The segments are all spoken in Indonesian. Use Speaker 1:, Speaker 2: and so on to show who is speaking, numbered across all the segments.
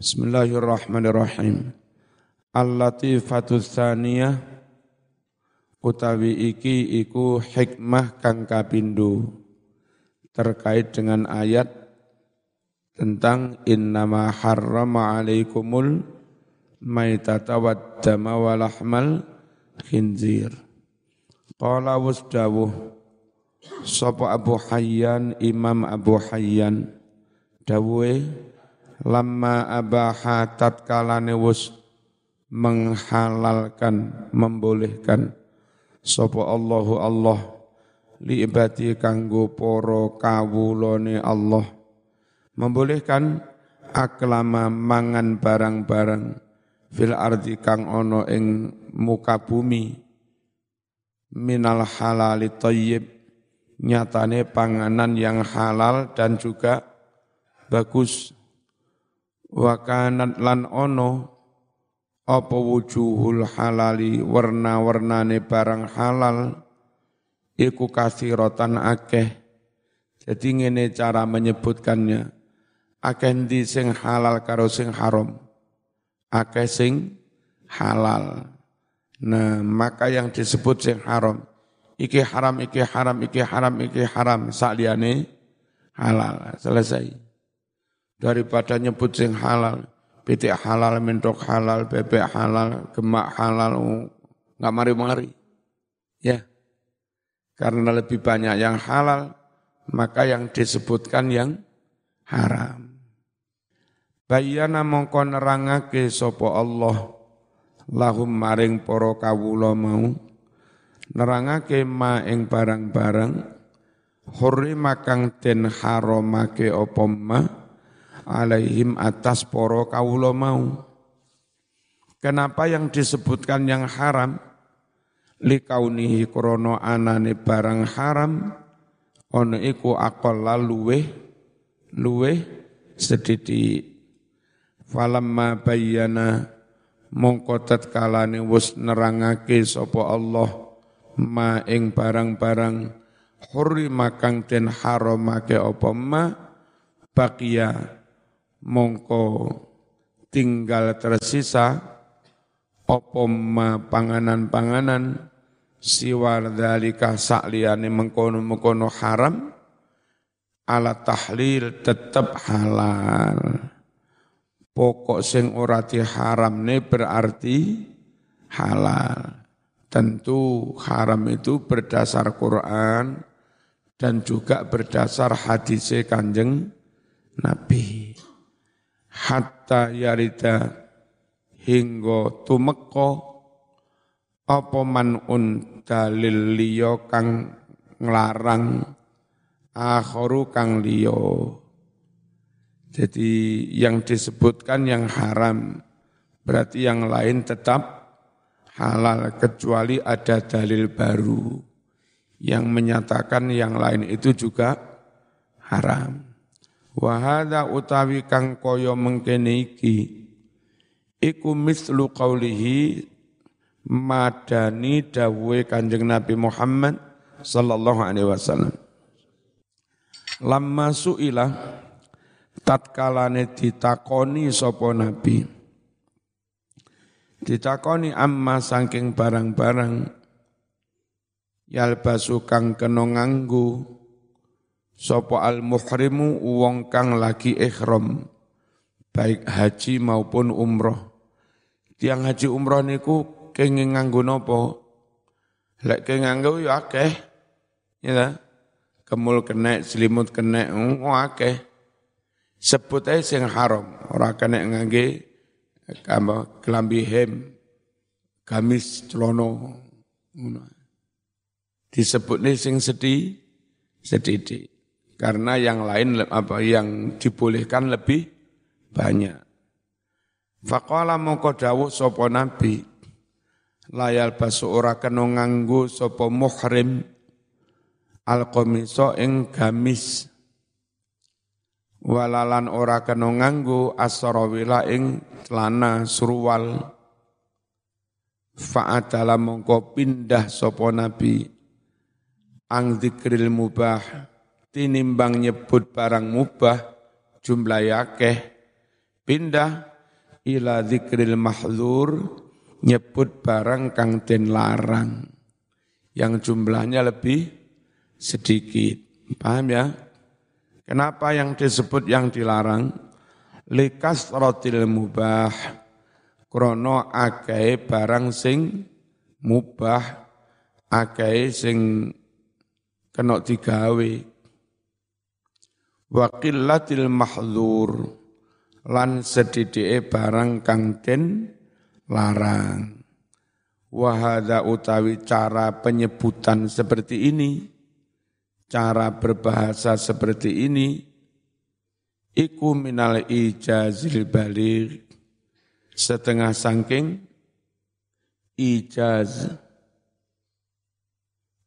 Speaker 1: Bismillahirrahmanirrahim. Al-latifatu tsaniyah utawi iki iku hikmah kang kapindo terkait dengan ayat tentang innama harrama alaikumul maitata wad dama wa lahmal khinzir. Qala wasdawuh sapa Abu Hayyan Imam Abu Hayyan dawuhe lamma abaha tatkalane wus menghalalkan, membolehkan. Sapa Allahu Allah li ibadi kanggo para kawulane Allah. Membolehkan aklama mangan barang-barang fil ardi kang ana ing muka bumi. Minal halali thayyib nyatane panganan yang halal dan juga bagus wa lan ono apa wujuhul halali warna-warnane barang halal iku kasiratan akeh. Jadi ngene cara menyebutkannya. Akeh ndi sing halal karo sing haram? Akeh sing halal. Nah maka yang disebut sing haram iki haram iki haram iki haram iki haram sakliyane halal. Selesai daripada nyebut sing halal pitik halal, mentok halal, bebek halal, gemak halal, oh, nggak mari-mari. Ya, karena lebih banyak yang halal, maka yang disebutkan yang haram. Bayana mongko nerangake sapa Allah lahum maring para kawula mau nerangake ma ing barang-barang hurrima kang den haramake apa ma alaihim atas poro kaulo mau. Kenapa yang disebutkan yang haram? Likaunihi krono anane barang haram, ono iku akola luwe, luwe sedidi. Falamma bayyana mongko tatkalane wis nerangake sapa Allah ma ing barang-barang hurri makang den haramake apa ma baqiya mongko tinggal tersisa opo panganan-panganan siwar dalika sakliyane mengkono-mengkono haram ala tahlil tetap halal. Pokok sing ora ne berarti halal. Tentu haram itu berdasar Quran dan juga berdasar hadis kanjeng Nabi hatta yarida hingga tumeka apa manun dalil liya kang nglarang akharu kang liya. Jadi yang disebutkan yang haram berarti yang lain tetap halal kecuali ada dalil baru yang menyatakan yang lain itu juga haram Wahada utawi kang kaya mengkene iki. Iku mislu qaulihi madani dawuhe Kanjeng Nabi Muhammad sallallahu alaihi wasallam. Lamma suila tatkalane ditakoni sapa nabi. Ditakoni amma saking barang-barang. Yalbasu kang kena nganggo Sopo al muhrimu wong kang lagi ikhram baik haji maupun umroh. Tiang haji umroh niku kenging nganggo napa? Lek kenging nganggo ya akeh. Ya Kemul kena, selimut kena, oh akeh. Sebut ae sing haram, ora kena ngangge kamba kelambi hem, gamis celono. Disebut nih sing sedih, sedih. Karena yang lain apa yang dibolehkan lebih banyak. Faqala mongko dawuh nabi. Layal basu ora kena nganggo sapa muhrim alqamisa ing gamis. Walalan ora kena nganggo asrawila ing celana surwal fa'adala mongko pindah sapa nabi. Ang dzikril mubah tinimbang nyebut barang mubah jumlah yakeh pindah ila dzikril mahdzur nyebut barang kang den larang yang jumlahnya lebih sedikit. Paham ya? Kenapa yang disebut yang dilarang? Likas rotil mubah. Krono agai barang sing mubah. Agai sing kena digawe. Wakilatil mahdur. Lan sedidike barang kang den larang. Wahada utawi cara penyebutan seperti ini cara berbahasa seperti ini iku minal ijazil baligh setengah sangking ijaz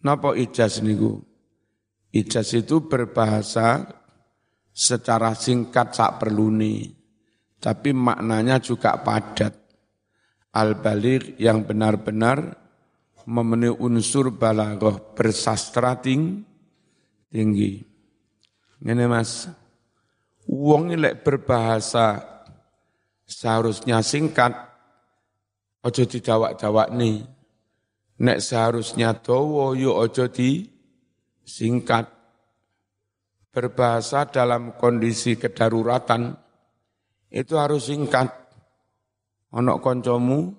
Speaker 1: Napa ijaz niku? Ijaz itu berbahasa secara singkat sak perluni, tapi maknanya juga padat. Al-baligh yang benar-benar memenuhi unsur balaghah bersastra tinggi tinggi. Ini mas, uang lek berbahasa seharusnya singkat, ojo didawak-dawak nih. Nek seharusnya dowo yuk ojo di singkat. Berbahasa dalam kondisi kedaruratan, itu harus singkat. Onok koncomu,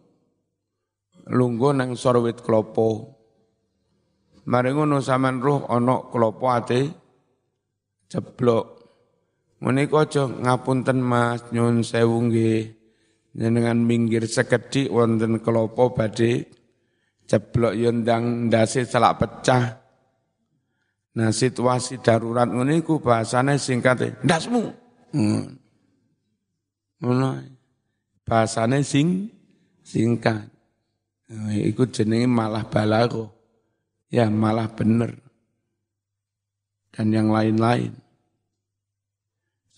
Speaker 1: lunggo nang sorwit klopo, Mari ngono sampean roh ana klopo ate jeblok. Menika ngapunten Mas nyun sewu nggih. Jenengan minggir sekedhik wonten klopo badhe jeblok yo ndang ndase pecah. Nah situasi darurat ngene iku bahasane singkate ndasmu. Hmm. Bahasane sing singkat. Nah, iku jenenge malah balaghah ya malah benar. Dan yang lain-lain.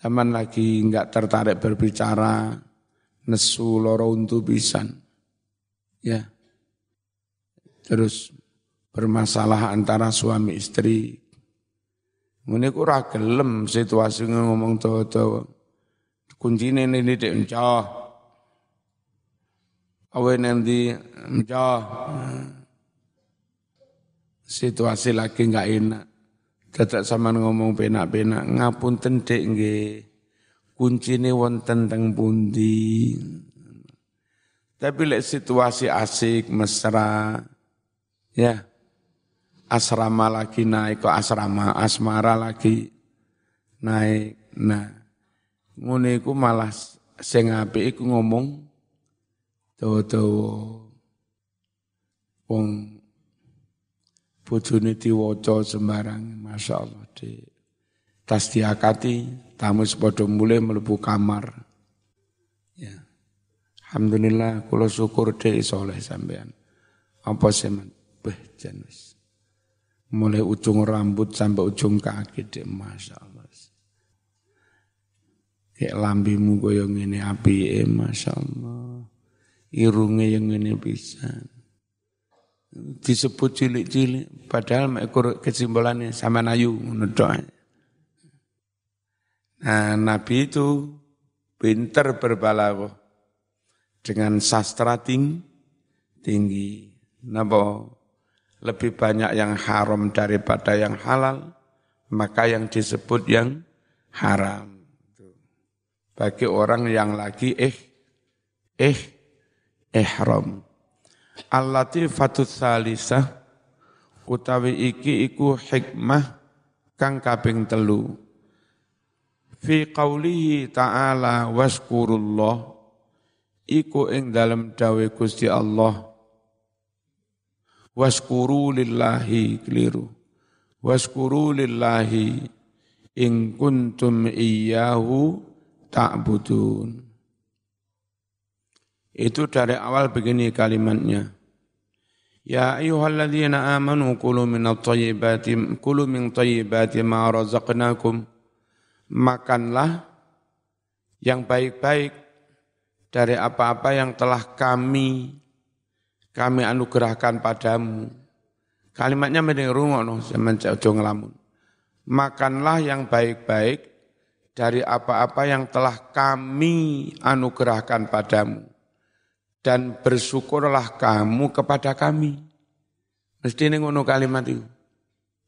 Speaker 1: Zaman lagi enggak tertarik berbicara, nesu loro untuk pisan. Ya. Terus bermasalah antara suami istri. Ngene ku ora situasi ngomong to-to. Kuncine ini dek encah. Awe nanti encah situasi lagi nggak enak. Dadak sama ngomong penak-penak, ngapun tendek nggih. Kuncine wonten teng pundi. Tapi lek situasi asik, mesra, ya asrama lagi naik ke asrama, asmara lagi naik. Nah, ngene iku malah sing apik iku ngomong dawa-dawa wong bojone diwaca sembarang Masya Allah di tas diakati tamu sepodo mulai melebu kamar. Ya. Alhamdulillah kula syukur deh soleh sampean apa semen? Beh jenis mulai ujung rambut sampai ujung kaki deh Masya Allah. Kayak lambimu goyong ini api eh Masya Allah. Irungnya yang ini bisa disebut cilik-cilik padahal ekor kesimpulannya sama nayu doa. Nah, Nabi itu pinter berbalaghah dengan sastra ting, tinggi. Napa lebih banyak yang haram daripada yang halal, maka yang disebut yang haram. Bagi orang yang lagi eh eh ihram. Al-latifatus salisah utawi iki iku hikmah kang kaping telu. Fi qaulihi ta'ala waskurullah iku ing dalam dawe Gusti Allah waskuru lillahi keliru waskuru lillahi in kuntum iyyahu ta'budun itu dari awal begini kalimatnya. Ya ayyuhalladzina amanu kulu min at-thayyibati kulu min thayyibati ma razaqnakum. Makanlah yang baik-baik dari apa-apa yang telah kami kami anugerahkan padamu. Kalimatnya mending rungokno sampean aja ngelamun. Makanlah yang baik-baik dari apa-apa yang telah kami anugerahkan padamu dan bersyukurlah kamu kepada kami. Mesti ini ngono kalimat itu.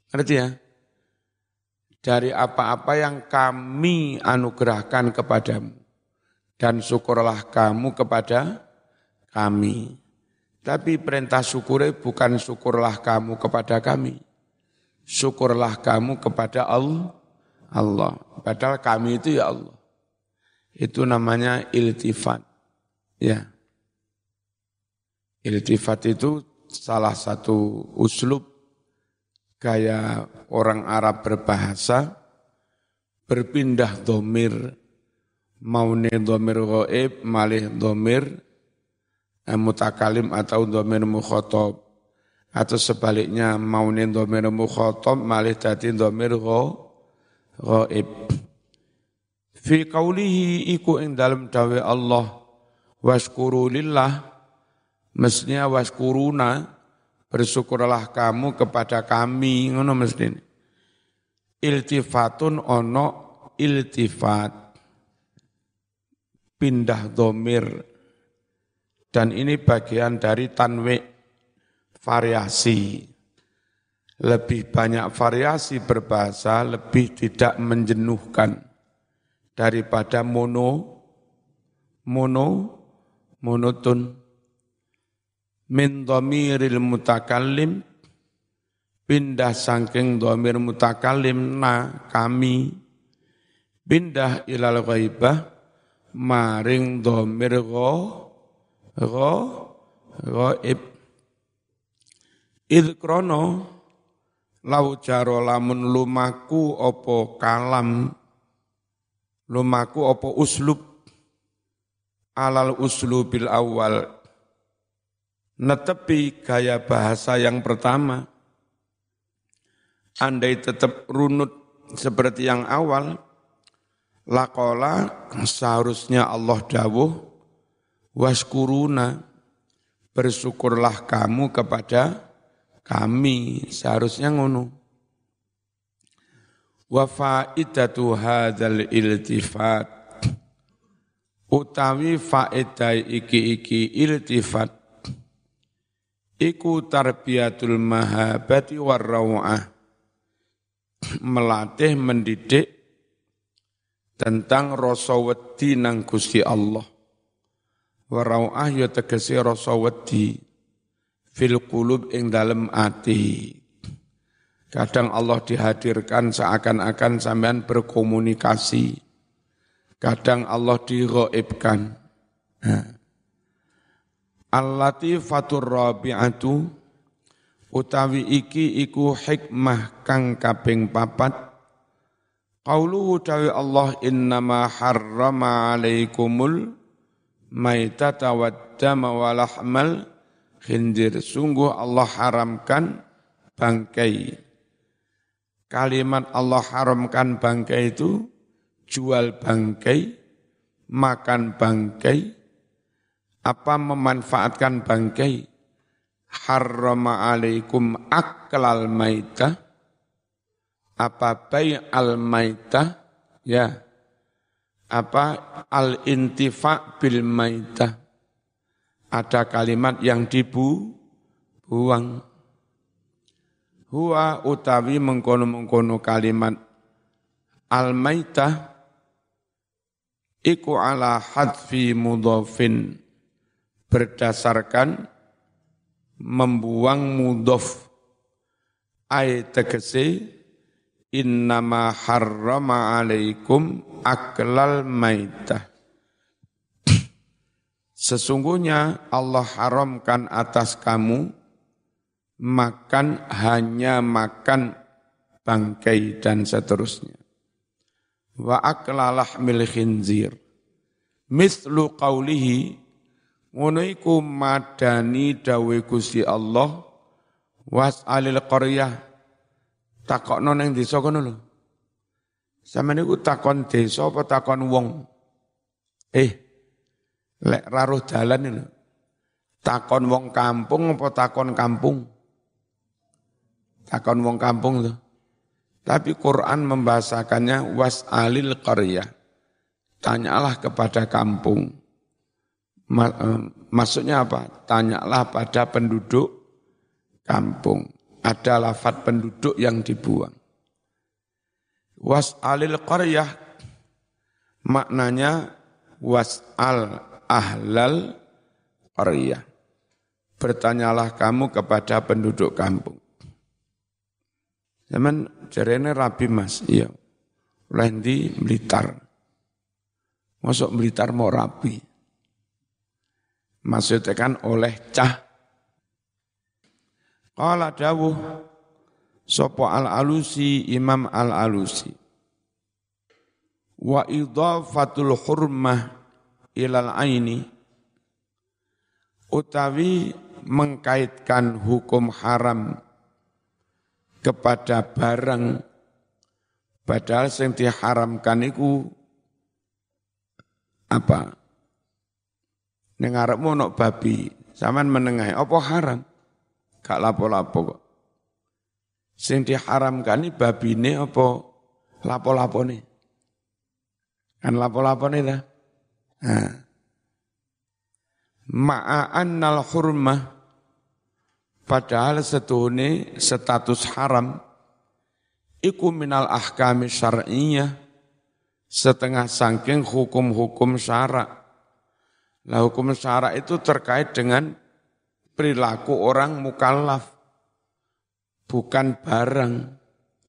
Speaker 1: Ngerti ya? Dari apa-apa yang kami anugerahkan kepadamu dan syukurlah kamu kepada kami. Tapi perintah syukur bukan syukurlah kamu kepada kami. Syukurlah kamu kepada Allah Allah. Padahal kami itu ya Allah. Itu namanya iltifat. Ya. Iltifat itu salah satu uslub gaya orang Arab berbahasa berpindah domir maune domir goib malih domir mutakalim atau domir mukhotob. Atau sebaliknya maune domir mukhotob malih dadi domir goib ghaib fi qawlihi iku ing dalam dawe Allah waskuru lillah. Mestinya waskuruna bersyukurlah kamu kepada kami. Ngono mesti. Iltifatun ono iltifat. Pindah domir dan ini bagian dari tanwe variasi lebih banyak variasi berbahasa, lebih tidak menjenuhkan daripada mono, mono, monoton. Min dhamiril mutakallim, pindah sangking dhamir mutakallim na kami, pindah ilal ghaibah, maring dhamir gho, gho, ghaib. Idh krono, lau jaro lamun lumaku opo kalam lumaku opo uslub. Alal uslubil awal. Netepi gaya bahasa yang pertama. Andai tetap runut seperti yang awal lakola seharusnya Allah dawuh waskuruna bersyukurlah kamu kepada kami. Seharusnya ngono. Wa faidatu hadzal iltifat. Utawi faedah iki-iki iltifat. Iku tarbiyatul mahabati warrawah melatih mendidik tentang rasa wedi nang Gusti Allah warrawah ya tegese rasa wedi fil qulub ing dalem ati. Kadang Allah dihadirkan seakan-akan sampean berkomunikasi. Kadang Allah diroibkan. Al-latifatur rabi'atu utawi iki iku hikmah kang kaping papat Qauluhu dawi Allah innama harrama alaikumul maitata wad dama wa lahmal khindir. Sungguh Allah haramkan bangkai. Kalimat Allah haramkan bangkai itu jual bangkai, makan bangkai, apa memanfaatkan bangkai. Harrama alaikum aklal maitah, apa bay al maitah, ya, apa? Al intifa bil maitah. Ada kalimat yang dibuang. Huwa utawi mengkono-mengkono kalimat. Al-maitah iku ala hadfi mudhafin berdasarkan membuang mudhaf ay tegese innama harrama alaikum aklal maitah Sesungguhnya Allah haramkan atas kamu makan hanya makan bangkai dan seterusnya. Wa aklalah mil khinzir. Mislu qawlihi ngonoiku madani dawe Gusti Allah alil qaryah takokno ning desa kono lho. Sampeyan niku takon desa apa takon wong? Eh, Lek raruh jalan ini. Takon wong kampung apa takon kampung? Takon wong kampung tuh. Tapi Quran membahasakannya was'alil qaryah. Tanyalah kepada kampung. Eh, maksudnya apa? Tanyalah pada penduduk kampung. Ada lafat penduduk yang dibuang. Was'alil qaryah maknanya was'al ahlal qaryah. Bertanyalah kamu kepada penduduk kampung. Zaman jarene rabi mas, iya. Lendi Blitar. Masuk Blitar mau rabi. Maksudnya kan oleh cah. Qala dawuh Sopo al-alusi Imam al-alusi. Wa idhafatul hurmah ilal aini utawi mengkaitkan hukum haram kepada barang padahal yang diharamkan itu apa nengarepmu nok babi zaman menengai apa haram gak lapo-lapo kok. Sing diharamkan ini babi ini apa? Lapo-lapo nih kan lapo-lapo nih dah nah. ma'annal hurmah Padahal setuhune status haram. Iku minal ahkami syar'iyyah setengah sangking hukum-hukum syarak. Lah hukum syarak itu terkait dengan perilaku orang mukallaf bukan barang.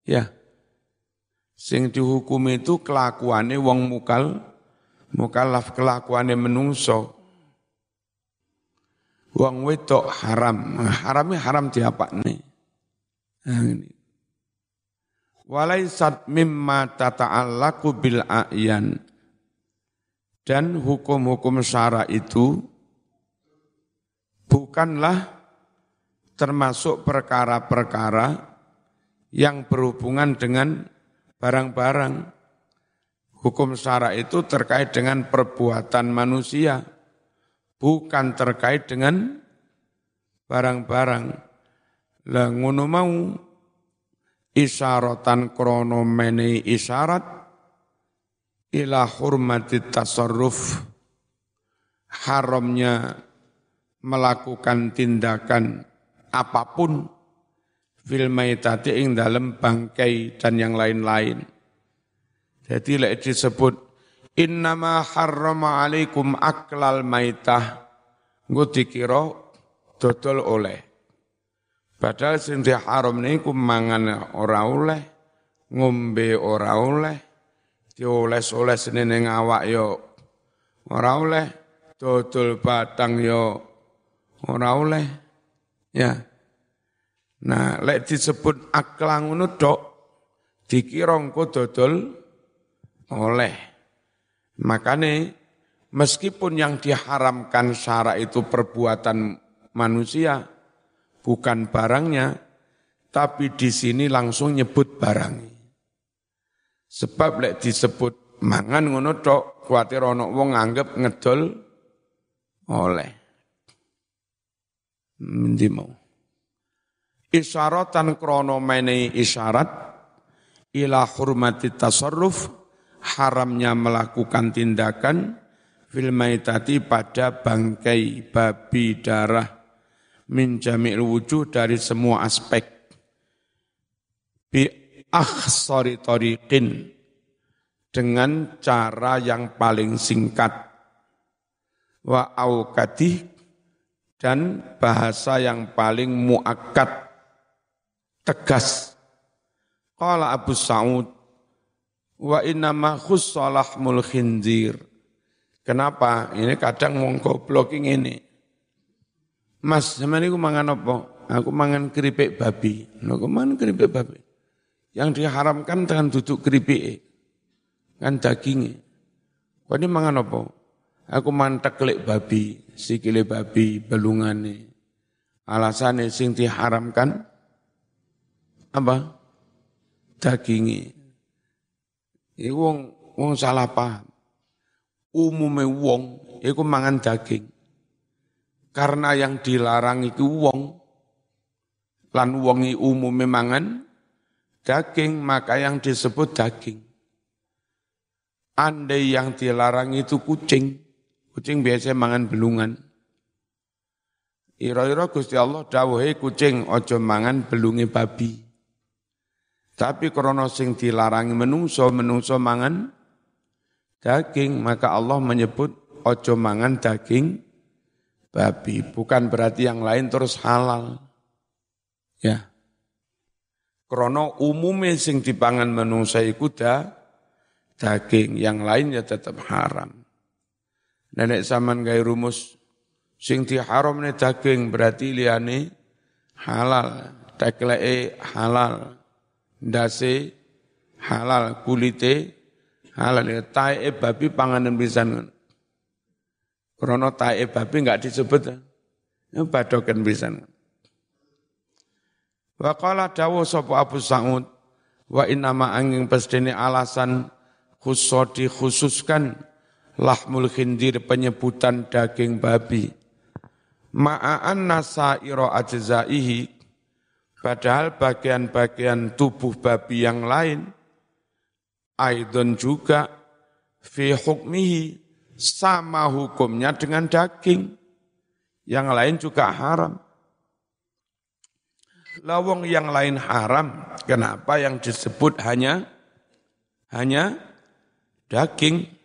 Speaker 1: Ya. Sing dihukum itu kelakuannya wong mukal mukallaf kelakuannya menungso Wong wedok haram. Haramnya haram diapa nih? Ini. Walaisat mimma tata'allaku bil a'yan. Dan hukum-hukum syara itu bukanlah termasuk perkara-perkara yang berhubungan dengan barang-barang. Hukum syara itu terkait dengan perbuatan manusia bukan terkait dengan barang-barang. Lah ngono mau isyaratan krono mene isyarat ila hurmati tasarruf haramnya melakukan tindakan apa pun fil maitati ing dalam bangkai dan yang lain-lain. Jadi lek disebut Innama harrama alaikum aklal maitah. Nggo dikira dodol oleh. Padahal sing haram niku mangan ora oleh, ngombe ora oleh, dioles-oles ning awak yo ora oleh, dodol batang yo ora oleh. Ya. Nah, lek disebut aklang ngono tok dikira engko dodol oleh. Makanya meskipun yang diharamkan syara itu perbuatan manusia, bukan barangnya, tapi di sini langsung nyebut barang. Sebab lek disebut mangan ngono tok, kuatir ono wong nganggep ngedol oleh. Ndi mau. Isyaratan krono mene isyarat ila hurmati tasarruf haramnya melakukan tindakan fil maitati pada bangkai babi darah min jami'il wujuh dari semua aspek bi akhsari tariqin dengan cara yang paling singkat wa aukadih dan bahasa yang paling muakkad tegas Qala Abu Sa'ud Wa innama khussalahmul khinzir. Kenapa? Ini kadang wong goblok ini. Mas, sama ini aku mangan apa? Aku mangan keripik babi. Aku mangan keripik babi. Yang diharamkan dengan duduk keripik. Kan dagingnya. Kau ini mangan apa? Aku mangan teklik babi, sikile babi, belungane. Alasannya sing diharamkan apa? Dagingnya. Iku wong wong salah paham. Umume wong iku mangan daging. Karena yang dilarang itu wong lan wongi umume mangan daging, maka yang disebut daging. Andai yang dilarang itu kucing, kucing biasa mangan belungan. Ira-ira Gusti Allah dawuhe kucing ojo mangan belungi babi. Tapi krono sing dilarangi menungso, menungso mangan daging, maka Allah menyebut ojo mangan daging babi. Bukan berarti yang lain terus halal. Ya. Krono umumnya sing dipangan menungso iku daging, yang lain ya tetap haram. Nenek zaman gaya rumus sing haram nih daging berarti liane halal, tekleke halal, dasi halal, kulite halal. Ya, tae babi panganan pisan. Krono tae babi enggak disebut. Ya, badokan pisan. Wa qala dawu sapa Abu Sa'ud wa inna ma angin pestene alasan khusus dikhususkan lahmul khindir penyebutan daging babi. Ma'an nasairo ajzaihi padahal bagian-bagian tubuh babi yang lain aidon juga fi hukmihi sama hukumnya dengan daging. Yang lain juga haram. Lawong yang lain haram, kenapa yang disebut hanya hanya daging.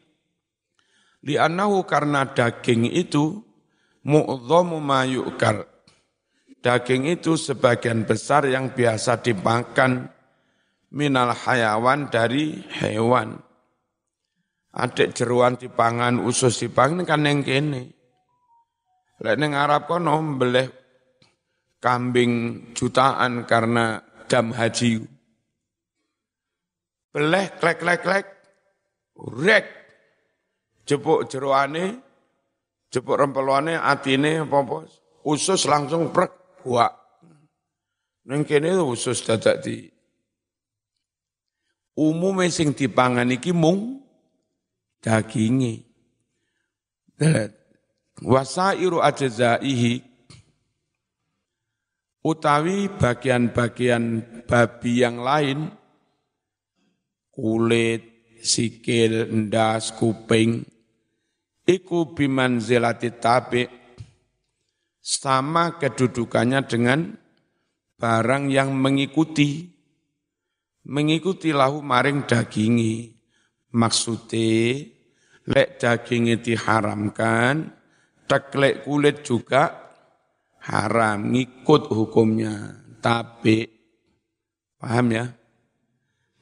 Speaker 1: Li'annahu karena daging itu mu'dhamu ma yu'kal. Daging itu sebagian besar yang biasa dimakan minal hayawan dari hewan. Adik jeruan dipangan, usus dipangan kan yang kene. Lek ning Arab kono mbeleh kambing jutaan karena dam haji. Beleh klek klek klek Rek. Jepuk jeroane, jepuk rempeluane, atine apa usus langsung prek buak. Neng kene usus dadak di umume sing dipangan iki mung daginge. Wasairu ajzaihi utawi bagian-bagian babi yang lain kulit, sikil, ndas, kuping, iku biman zelati tabi, sama kedudukannya dengan barang yang mengikuti, mengikuti lahu maring dagingi. Maksudnya, lek dagingi diharamkan, teklek kulit juga haram, ngikut hukumnya. Tapi, paham ya?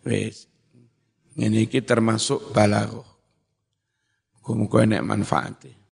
Speaker 1: Wes, ini termasuk balaghah. Muga-muga enek manfaatnya.